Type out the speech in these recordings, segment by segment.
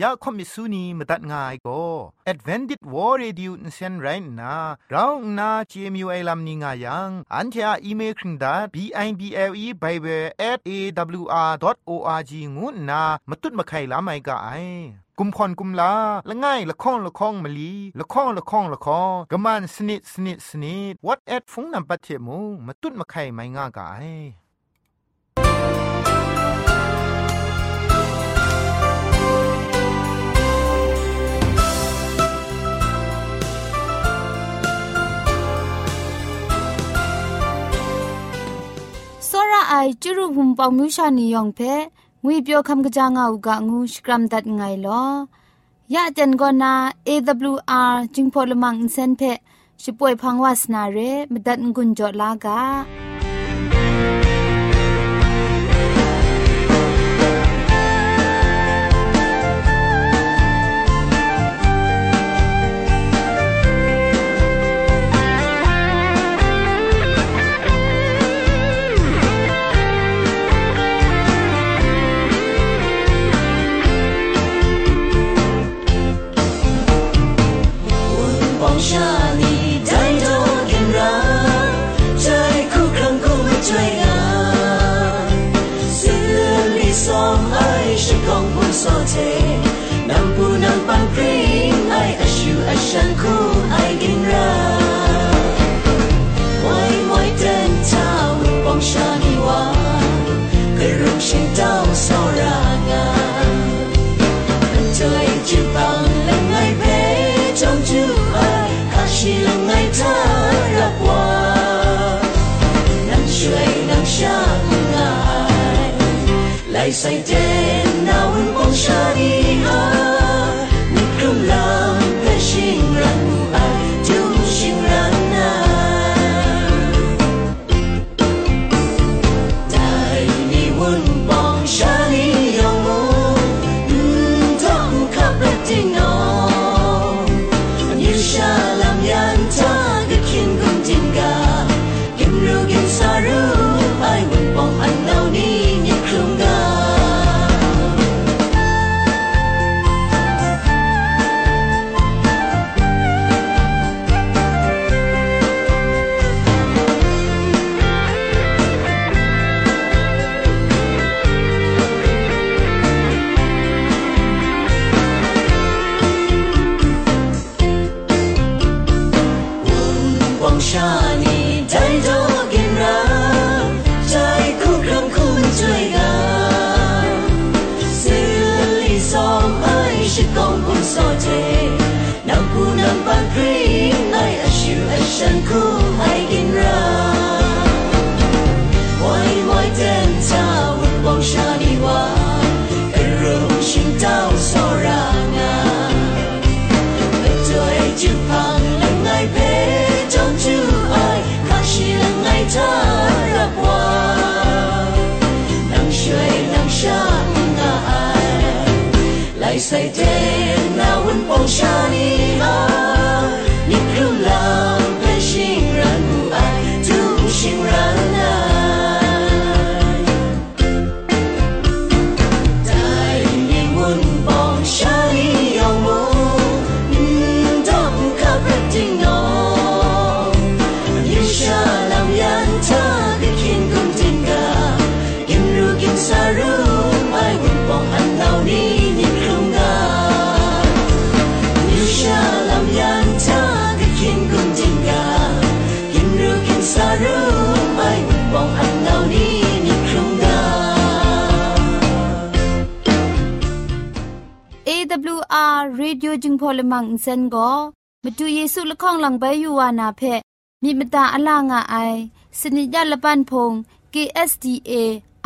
อยากคมิสุนีมตัดง่ายก็ Advented War Radio นเซนไรน่ะเราหน้า CMU ไอลัมนิง่ายังอันที่อ่อีเมลคิงดา b i b l e bible at a w r o r g งูน่ะมาตุ้ดมาไข่ลาไม่กะไอกุมพรกุมลาละง่ายละค้องละค้องมะลีละค้องละค้องละค้องกะมันสนิดสนิดสนิด what at ฟงนัมปัตเทมูมาตุ้ดมาไข่ไม่ง่ากะ ไอจุรุหุมปองมิวชานียองเพงุยเปียวคำกะจางอูกะงูสกรัมดัดไงลอยะเจนกอนา AWR จิงพอลมังอินเซนเพช่วยพังวาสนาเรมดัดงุนจอลากา ใส่เมังอินเซนก็มาดูเยซูละข้องหลังใบยูวานาเพมีมตาอลางอไอสนิยาละปันพง KSDA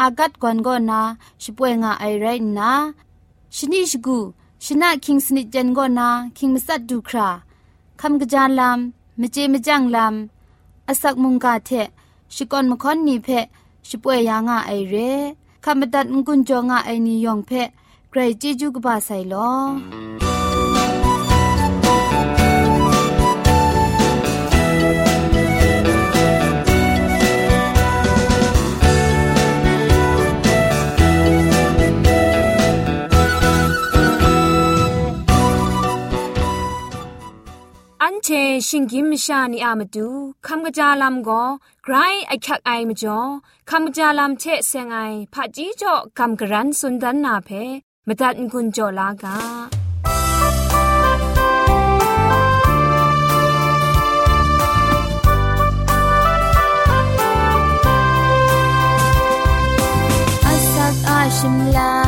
อากัดกวนก็นาช่วยงาไอไรนะชนิชกูชนะคิงสนิจันก็นาคิงมัสัดดูคราคำกระจานลำมเจมจังลำอาศักมุงกาเทชิกอนมคอนนีเพช่วยยางาไอเรคำบัดงกุนจงาไอนิยองเพใครจีจูกบาไซลอ เชชิงกิมชานีอามาดูคำกระจาลำก็ไกรไอคักไอมาจ่อคำกระจาลำเชเซงไอผาจีจ่อคำกระรันสุนดันนาเพมตัดกุญจ่อลากาชิมลา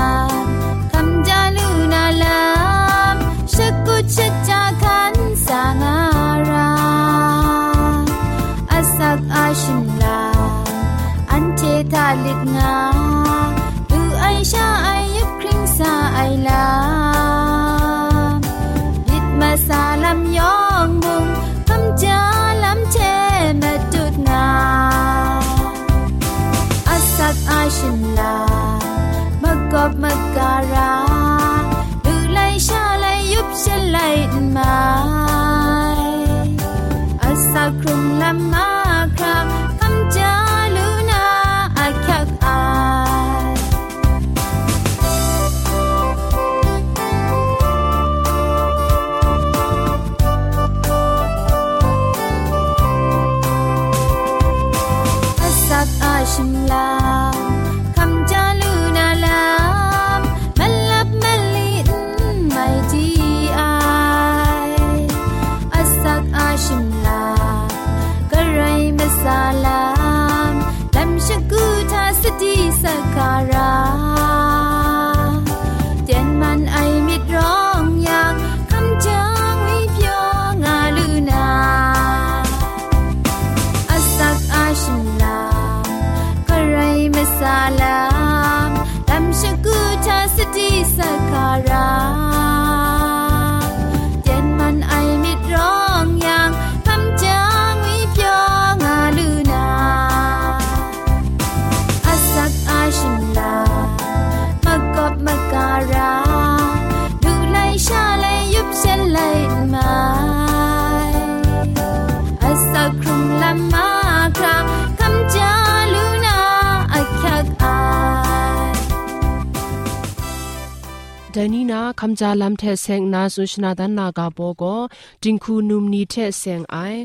ဒနီနာခမ်ဂျာလမ်ထဲဆင်နာဆုရှနာဒန်နာကဘောကိုတင်ခုနုမနီထဲဆင်အိုင်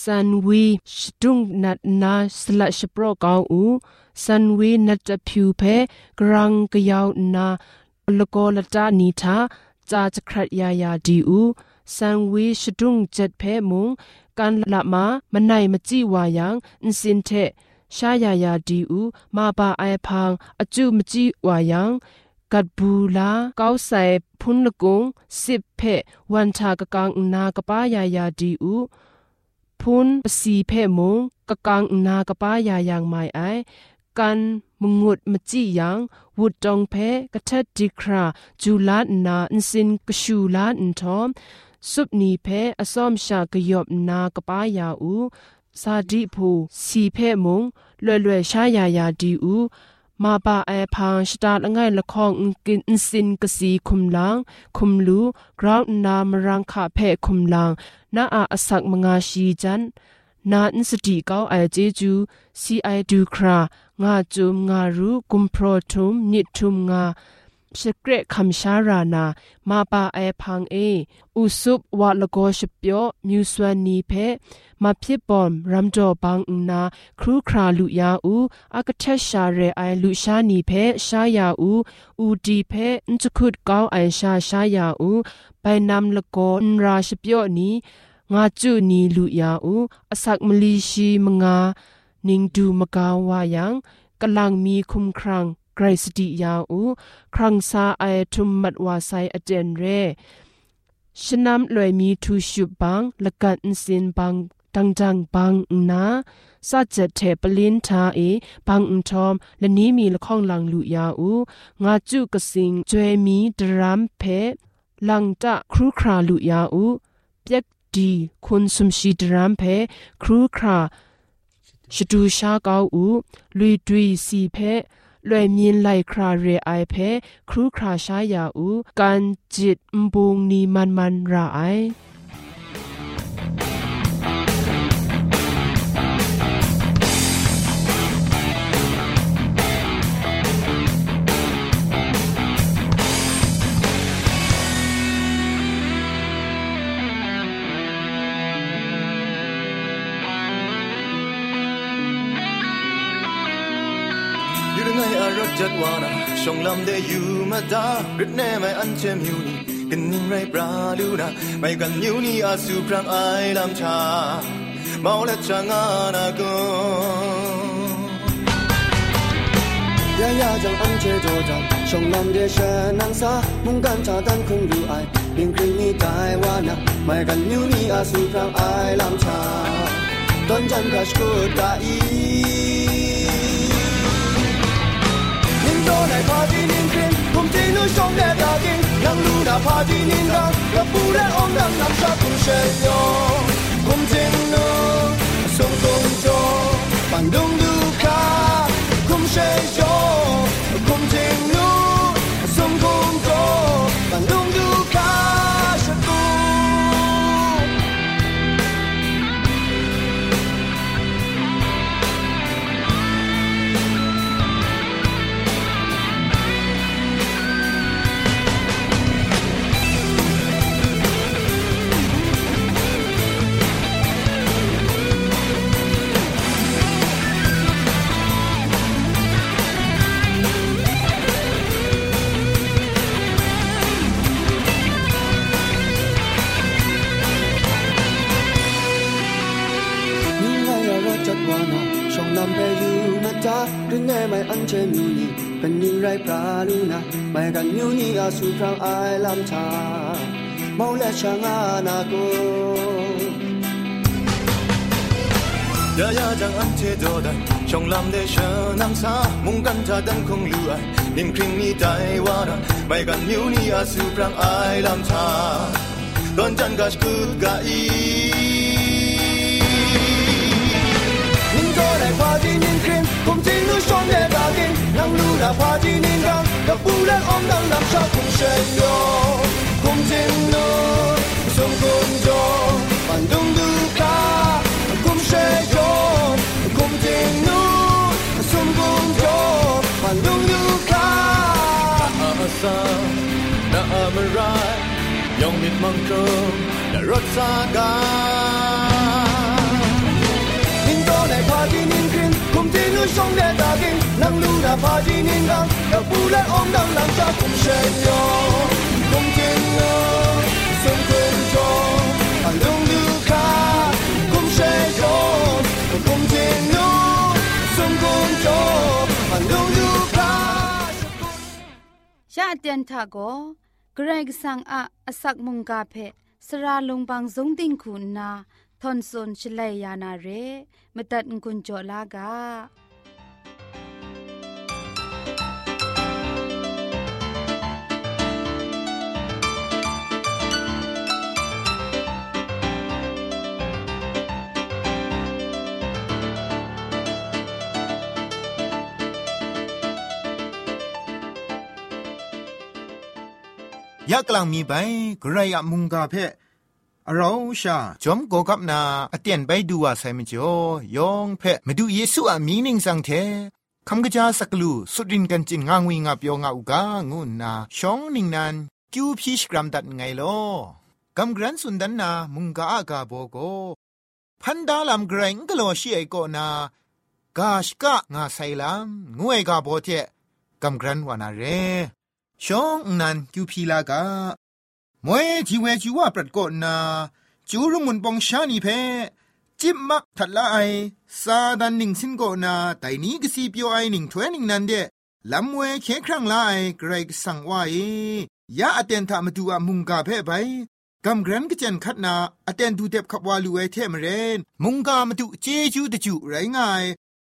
ဆန်ဝီရှဒုံနတ်နာစလတ်ရှပရောကောင်းဦးဆန်ဝေနတ်တဖြူဖဲဂရန်ကယောက်နာလကောလတာနီသာဂျာချခရယာယာဒီဦးဆန်ဝေရှဒုံချက်ဖဲမုံကန်လမမနိုင်မကြည့်ဝါယံအင်းစင်တဲ့ရှာယာယာဒီဦးမပါအိုင်ဖန်အကျုမကြည့်ဝါယံ ามันไหนมจีวายังอินสินเทชายายาดีอูมาบาไอพังอจูมจีวายังกัดบูลาเก้าใส่พุนละกุงสิบเพวันชากะกังนากะป้ายายาดีอูพุนปสีเพมงกะกังนากะป้ายายังไม่ไอกันมงุดมจิยังวุดจองเพกะทัดดิคราจูลานาอินสินกชูลาอินทอมสุบนีเพอสอมชากยอบนากะป้ายาอูซาดิผูสีเพมงလွယ်လွယ်ရှားယာယာဒီဦး มาปาไอพังสตาร์ง่ายละคองกินสินกสีคุมลังคุมลูกราวน์นามรังคาเพคุมลังนาอาอสักมงาชีจันนาอินสติเก้าไอเจจูซีไอดูครางาจุมงารูกุ มโปรทุมนิทุมงาสเกรคำชารานามาปาไอพังเออุสุบวะลโกชเปียวมิวสวนีเพมาพิบอมรัมจอบังนา ครูคราลุยาอูอากเทชาเรไอลุชานีเพชายาอูอูดีเพนจคุดก้าวไอชาชายาอูไปนำลโกนราชเปียวนี้งาจูนีลุยาอูอสักมลีชีมงา นิงดูมกาวายังกำลังมีคุมครัง ไกรสติยาอู ครังซาไอทุมมัดวาไซอเจนเรชนำลอยมีทูชุบังละกันสินบังตังจังบังนาสัจเทปลินทาเอบังอุทอมและนี้มีละข้องลังลุยาอูงาจุกสิงจวยมีดรัมเพลังจะครูคราลุยาอูเปียกดีคุณสมชีดรัมเพครูคราชดูชาเกาอูลุยดุยสีเพ လွယ်မြင်လိုက်ခရာရေအိုင်ဖဲခရူခရာရှာယာဦးကန်ဂျစ်မဘုံနီမန်မန်ရာအိုင် 젖와나 숑람대 유마다 그네마이 안체뮤니 근닝라이 브라루나 마이간뉴니 아수프랑 아이람차 마올레창아나고 야야장 안체조장 숑람대 샤낭사 문간차단 쿵루아이 링크링니 다이와나 마이간뉴니 아수프랑 아이람차 던장가시고 다이 怕你念经，恐惧能消灭它经。能怒那怕你紧张，让不的红灯能杀出身影。恐惧能汹汹涌。 มิวนีอาสุครังไอลำชาเมาและช่างอานาโกยายาจังอันเทโดดันชงลำเดชนังสามุงกันจาดังคงลือไอนิ่มคริงนี้ใจวาระไม่กันมิวนีอาสุครังไอลำชาดอนจันกัชกุดกาอีนิ่มโตได้ควาจีนิ่มคริงคงจีนุ่งชงเดดากินนั่งลู่ดาควาจีนิ่มกัง เดดากินนังลูนาพาจีนินรังกับปูและอมดังนำชาคุมเชยโยคุ มจินโนทรงคุมโจปันดงดูคาคุมเชยโยคุมจินโนทรงคุมโจปันดงดูคาชาเตียนทาโกเกรกสังอะอสักมุงกาเพสราลงบางสงติงคุณนา ทอนซนชลัยยานาเรมตัดกุญจลากายะกลางมีไปกระยะมุงกาเพ่ เราชาจอมโกกับนาอเตียนไปดูว่าไซมิจ่อยองเพมาดูเยซูอะมีนิงสังเทคำกระจาสักลูสุดินกันจินงางวิงาเปียงาอุกางูนาชองนิงนันคิวพีชกรัมดัดไงลอกำกรันสุนดันนามุงกาอากาโบโกพันดาลำเกรงกะโลชีไอโกนากาชกะงาไซลัมงวยกาโบเจกำกรันวานาเรชองนันกิวพีลากา มวยจีเวจีว่าปรัดกอนา จูรุมุนปองชานีเพจิบมักทัดละไอซาดันหนิงสินกอนาแต่นี้กสีเปียวไอหนิงถวยนิงนันเดลำเวเคครั้งละไอเกรกสังว่าเอยาอเตนทามาดูอามุงกาเพไปกำกรันก็เจนคัดนาอเตนดูเด็บขับวาลูไอเทมเรน มุงกามาดูเจจูตะจูไรง่าย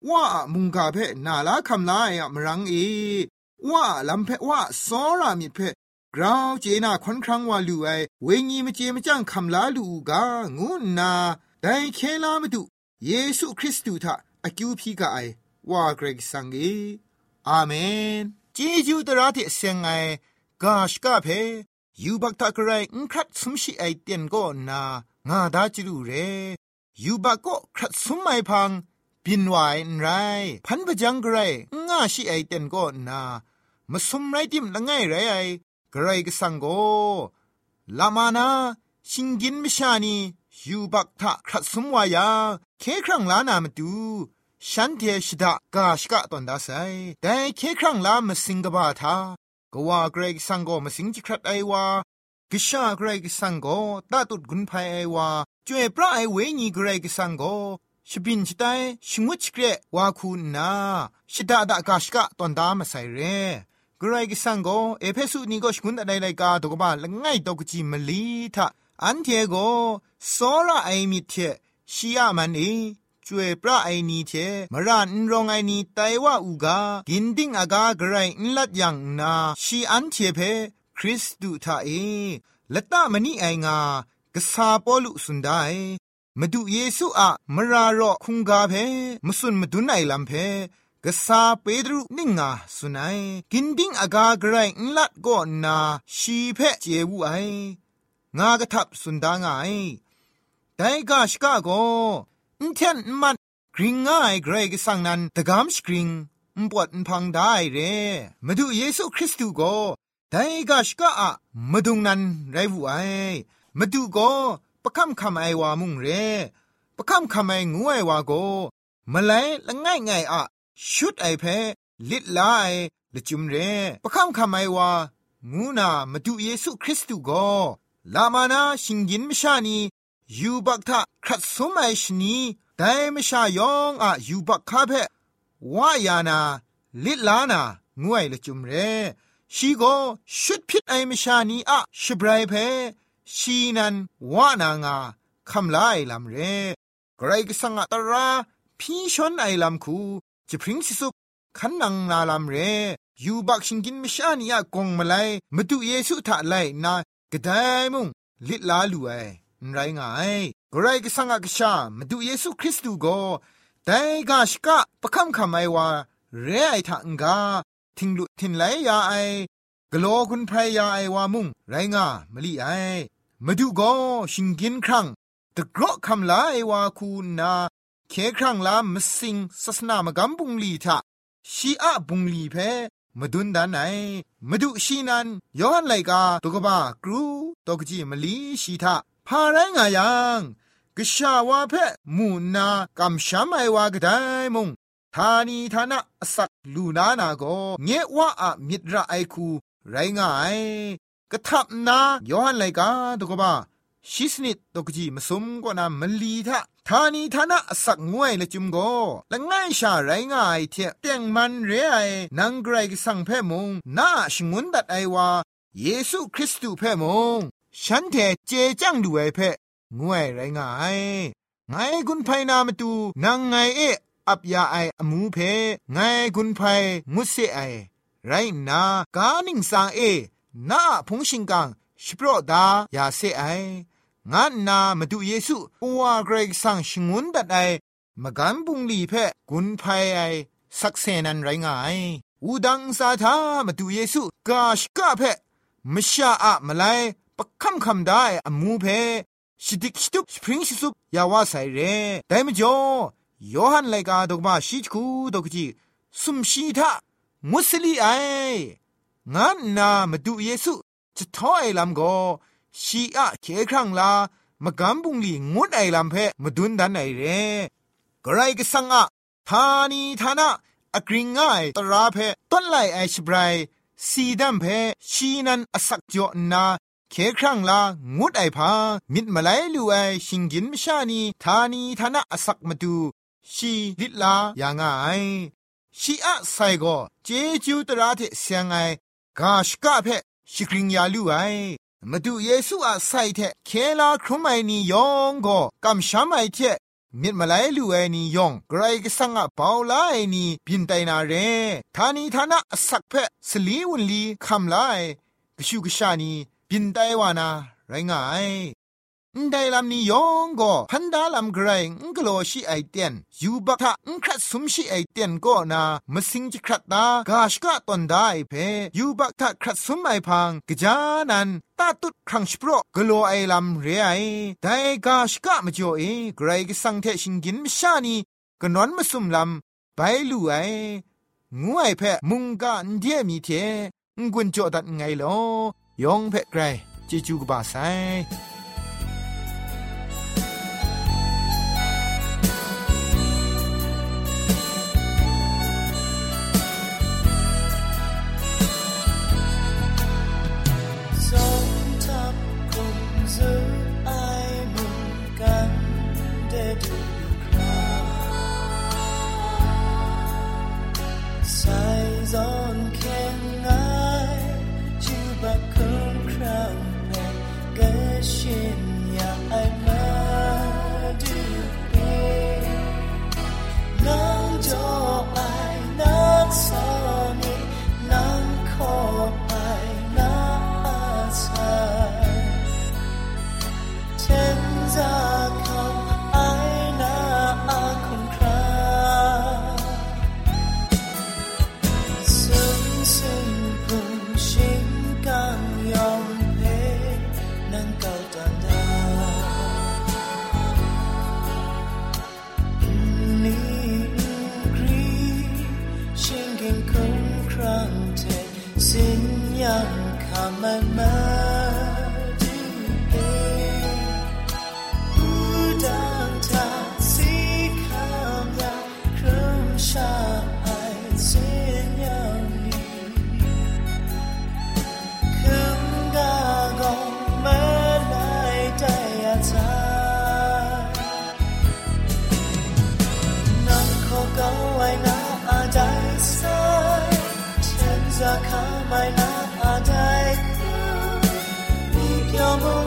ว่ามุงกาเพนาลาคำลาไอมรังเอว่าลำเพะว่าซอรามิเพะ กราวเจนาคอนครั้งว่าลูไอเวงีมเจมจังคำลาลูกางูนาไดเคลามาดูเยซูคริสต์ทาอากิวพีกาไอว่าเกรกสังเกอาเมนเจจูตระที่เซงไอกาชกาเพยูบักตะกรายอุครัดสมชิไอเตียนก็นางาดาจิรูเรยูบักก็ครัดสมไม่พังปินไหวไรพันปะจังกรงาชิไอเต็นก็นามาสมไรติมละไงไรไอ รกสังโกลามานาชิงกินมิชานียูบักทะครัสมวายาเคครั้งลานามาดูฉันเทชดากาชกะตอนดาไซแต่เคครั้งลามสิงกบาทากว่าเกรกสังโกมสิงจิครัดไอวากิชาเกรกสังโกตาตุดกุนไพไอวาจวยพระไอเวญีเกรกสังโกชบินชไตชงวชเกรวาคูนาชดาดากาชกะตอนดามาไซเร กรกิสังโกเอเพสุนีก็ชกุนอะไรไรกาตกบาละง่ายตกจิมลีทะอันเทโกโซระไอมิเทชียมันเอจวยพระไอนีเทมรันรองไอนีไตว่าอูกากินดิ้งอากาไกรนลัดยังนาชีอันเทเพคริสตูทาเอละตะมณีไองากษาปอลุสุนไดมาดูเยซูอะมรารอคุงกาเพมสุนมาดูไนลัมเพ กษาเปดรุนิงาสุนัยกินดิ้งอากาไกรนลัดก็นาชีเพเจวูไองากระทับสุนดางไงแต่กาชกาโกอินเทนมันกริงง่ายเกรกสังนันตะกามสกริงมปวดพังได้เรมาดูเยซูคริสต์โกแต่กาชกาอะมาดุงนันไรบุไอมาดูโกประคำคำไอวามุงเรประคำคำไองูไอวาโกมาเลยละง่ายง่ายอะ ชุดไอเพลิดลายละจุมเรประคำคำไอวางูนามาดูเยซูคริสต์โกลามานาชิงยินมชานียูบักทะครัดสมัยชนีแต่มชายองอะยูบักคาเพวายานาลิดลานางวยละจุมเรชีโกชุดพิษไอมชานีอะชบรายเพชีนันวานางาคำลายลำเรไกรกสังอตราพี่ชนไอลำคู จะพริ้งสิสุขันนังนาลำเรยูบักชิงกินมชานีอะกงมาไลมาดูเยซูทะไลนากระไดมุงลิลาลูไอไรงายกรกสังกชามาดูเยซูคริสต์ก็แต่กาชกะประคำคำไอว่าเรไอทังกาทิงลุทินไลยาไอกลัวคุณพรยาไอว่ามุงไรงามลีไอมาดูก็ชิงกินครั้งตะกรอคำลาไอว่าคูนา เคครั้งลามสิงศาสนามกำบุงลีทะชีอะบุงลีเพมดุนดานไหนมาดูชีนันย้อนไลกาตุกบ้ากรูตกจีมลีชีทาพาไรงายังกชาวาเพมูนากำชามไอวากไดมงทานีทานะสักลูนานาโกเงว่าอะมิตรไอคู ไรงายกะทับนาย้อนไลกาตุกบ้าชิสนิดตกจีมสมกว่านามลีทะ ทานีทานะสักงวยละจุมโกละง่ายชาไรง่ายเทเตียงมันเรไอนังไกรกสังเพมงนาชงุนดัดไอวาเยซูคริสต์เพมงฉันเทเจจังดูไอเพงวยไรง่ายไงกุนไพนามาตูนางไงเออับยาไออมูเพไงกุนไพมุสเซไอไรนากานิงสังเอนาพงชิงกังชิโปรดายาเซไอ งานนามาดูเยซูปัวเกรกสังชงุนดัดไอมกันบุงลีเพกุนไพไอสักเซนันไรงายอูดังซาธามาดูเยซูกาชกะเพมชาอะมาไลปะคำคำได้อมูเพชิดิกชิตุปสปริงชิสุปยาวาไซเรแต่มจ่อยอหันไลกาดอกมาชิจคูดอกจีสุมชีทามุสลีไองานนามาดูเยซูจะท้อไอลำโก ชีอะเคครั้งลามะกำบุงลีงุดไอลำเพมาดุนดันไอเรกไรก็สังอะทานีทานะอกริงง่ายตราเพต้นไลไอชบรายสีดัมเพชีนันอสักจอนาเคครั้งลางุดไอพามิดมาไลลูไอชิงกินมชานีทานีทานะอสักมาดูชีลิลาอย่างไงชีอะไซโกเจจูตราเทเสียงไอกาชกะเพชิกริงยาลูไอ มาดูเยซูอาไซเทเคลาครุมไมนียองก็กำช้ำไอเทมิดมาไลลูไอนียองไกรก็สังอะเปาลาไอนีบินไตนาเรทานีทานะสักเพสลีวุนลีคำไลกชูกชานีบินไตวานาไรงาย ไดลัมนี้ยองก็พันดาลัมไกรงกโลชิไอเตียนยูบักทะครัดสมชิไอเตียนก็นามสิงจิครัดตากาชกะตอนได้เพยูบักทาครัดสมไอพังกจานันตาตุดครั้งชโปรกโลไอลัมเรไอไดกาชกะมจ่อเอไกรกสังเทชิงกินมชานีกนอนมสุมลัมไปลู่ไองวยแพมุงกะเดียมีเทงกุนจ่อดัดไงลอยองแพไกรจิจูกบาไซ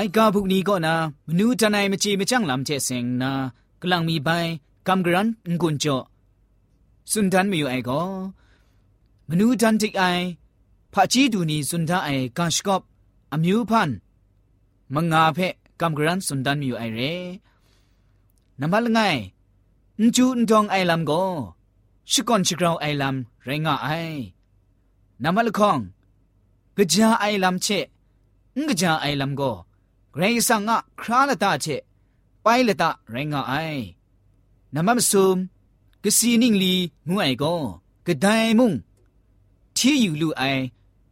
ไลกาบุกนี้ก็นะมนูจันไอมจีมจังลำเจเซงนะกลังมีใบกำกรันงุนโจสุนทันมีอยู่ไอก็มนูจันติกไอพระจีดูนีสุนทาไอกาชกอบอมิวพันมังงาเพกำกรันสุนทันมีอยู่ไอเรนับละไงนจูนทองไอลำก็ชิกอนชิกราไอลำไรงาไอนับละคองกะจาไอลำเชงกะจาไอลำก็ ရင်ဆန်ငါခရာလတာချက်ပိုင်လတာရင်ငါအိုင်နမမဆုံကစီနင်းလီငွအိုင်ကောကဒိုင်မုံထီယူလူအိုင်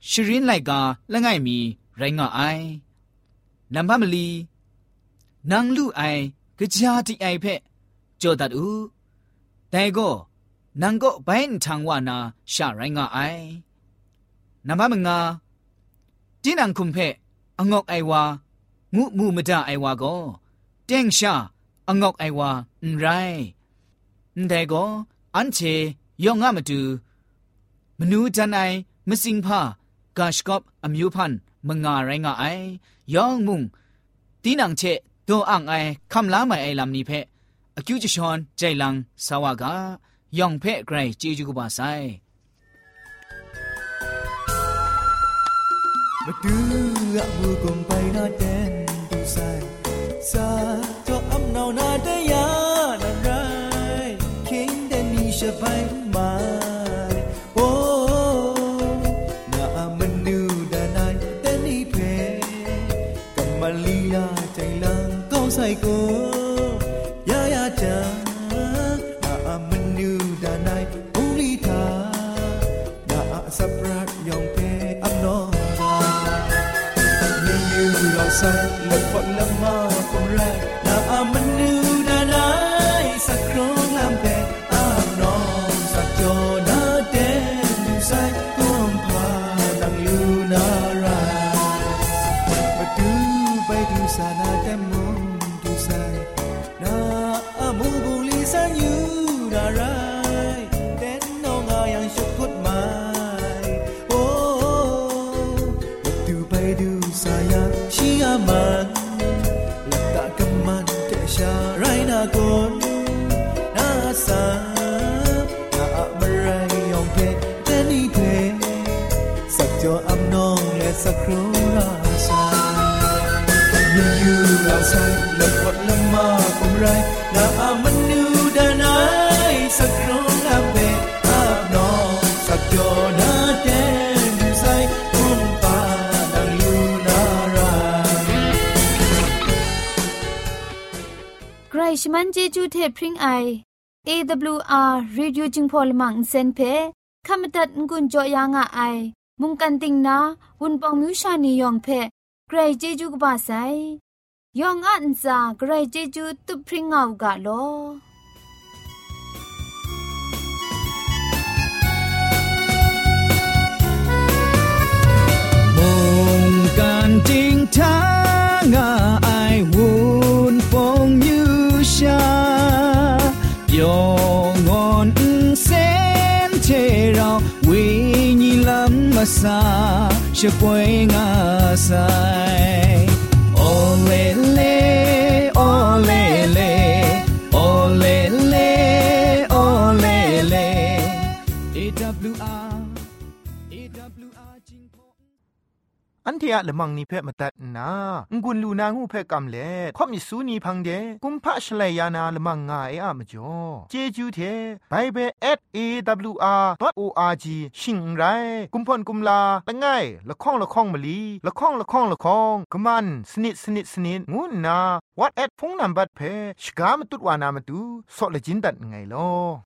ရှရင်းလိုက်ကလငိုင်မီရင်ငါအိုင်နမမလီနန်လူအိုင်ကြာတိအိုင်ဖက်ကြောတတ်ဥတိုင်ကောနန်ကောဘိုင်ထန်ဝနာရှာရိုင်းငါအိုင်နမမငါတင်းနန်ခုံဖက်အငေါကအိုင်ဝါ นาชาไรงาไอนาบามงาจีนังคุมเพองอกไอวางูมูมดาไอวาก็เต็งชาองอกไอวาอไรแต่ก็อันเชยองงามาดูมนูจันไอมสิงพากาชกอบอมิวพันมงาไรงาไอยองมุงตีนังเช ဆိုင်စာတော့အမနောနာတရားနာရိုင်းခင်းတဲ့နီရှပိုင်းမိုင်โอ้နာမနူဒနိုင်တဲ့နီဖဲကမလီယာချိန်လန်းကောင်းဆိုင်ကို rai na gon na sa na amrai yong pe te ni pe sak jo am nong le sak ro ra sa như như lao sai lật vật lâm ma มันเจจูเทพริงไอ AWR Radio จึงพอลมังเซนเพขามตัดงุนจอยางอไอ มุงกันติงนาวุนปองมิวชานียองเพใครเจจูกบาไซยองอันซาใครเจจูตุพริงเอากาโลมุงกันติงทางา စားရှပွင့်ငါဆိုင် อันเทียละมังนิเพ่มาตัดนางุนลูนางูเพ่กำเล่ข่อมิสูนีพังเดกุมพะชเลยานาละมังงาเออะมจ่อเจจูเทไบเบิล @awr.org ชิงไรกุมพ่นกุมลาละง่ายละข้องละข้องมะลีละข้องละข้องละข้องกะมันสนิดสนิดสนิดงูนา what at พงนัมบัดเพชกามตุดวานามาตูสอเลจินดัดไงลอ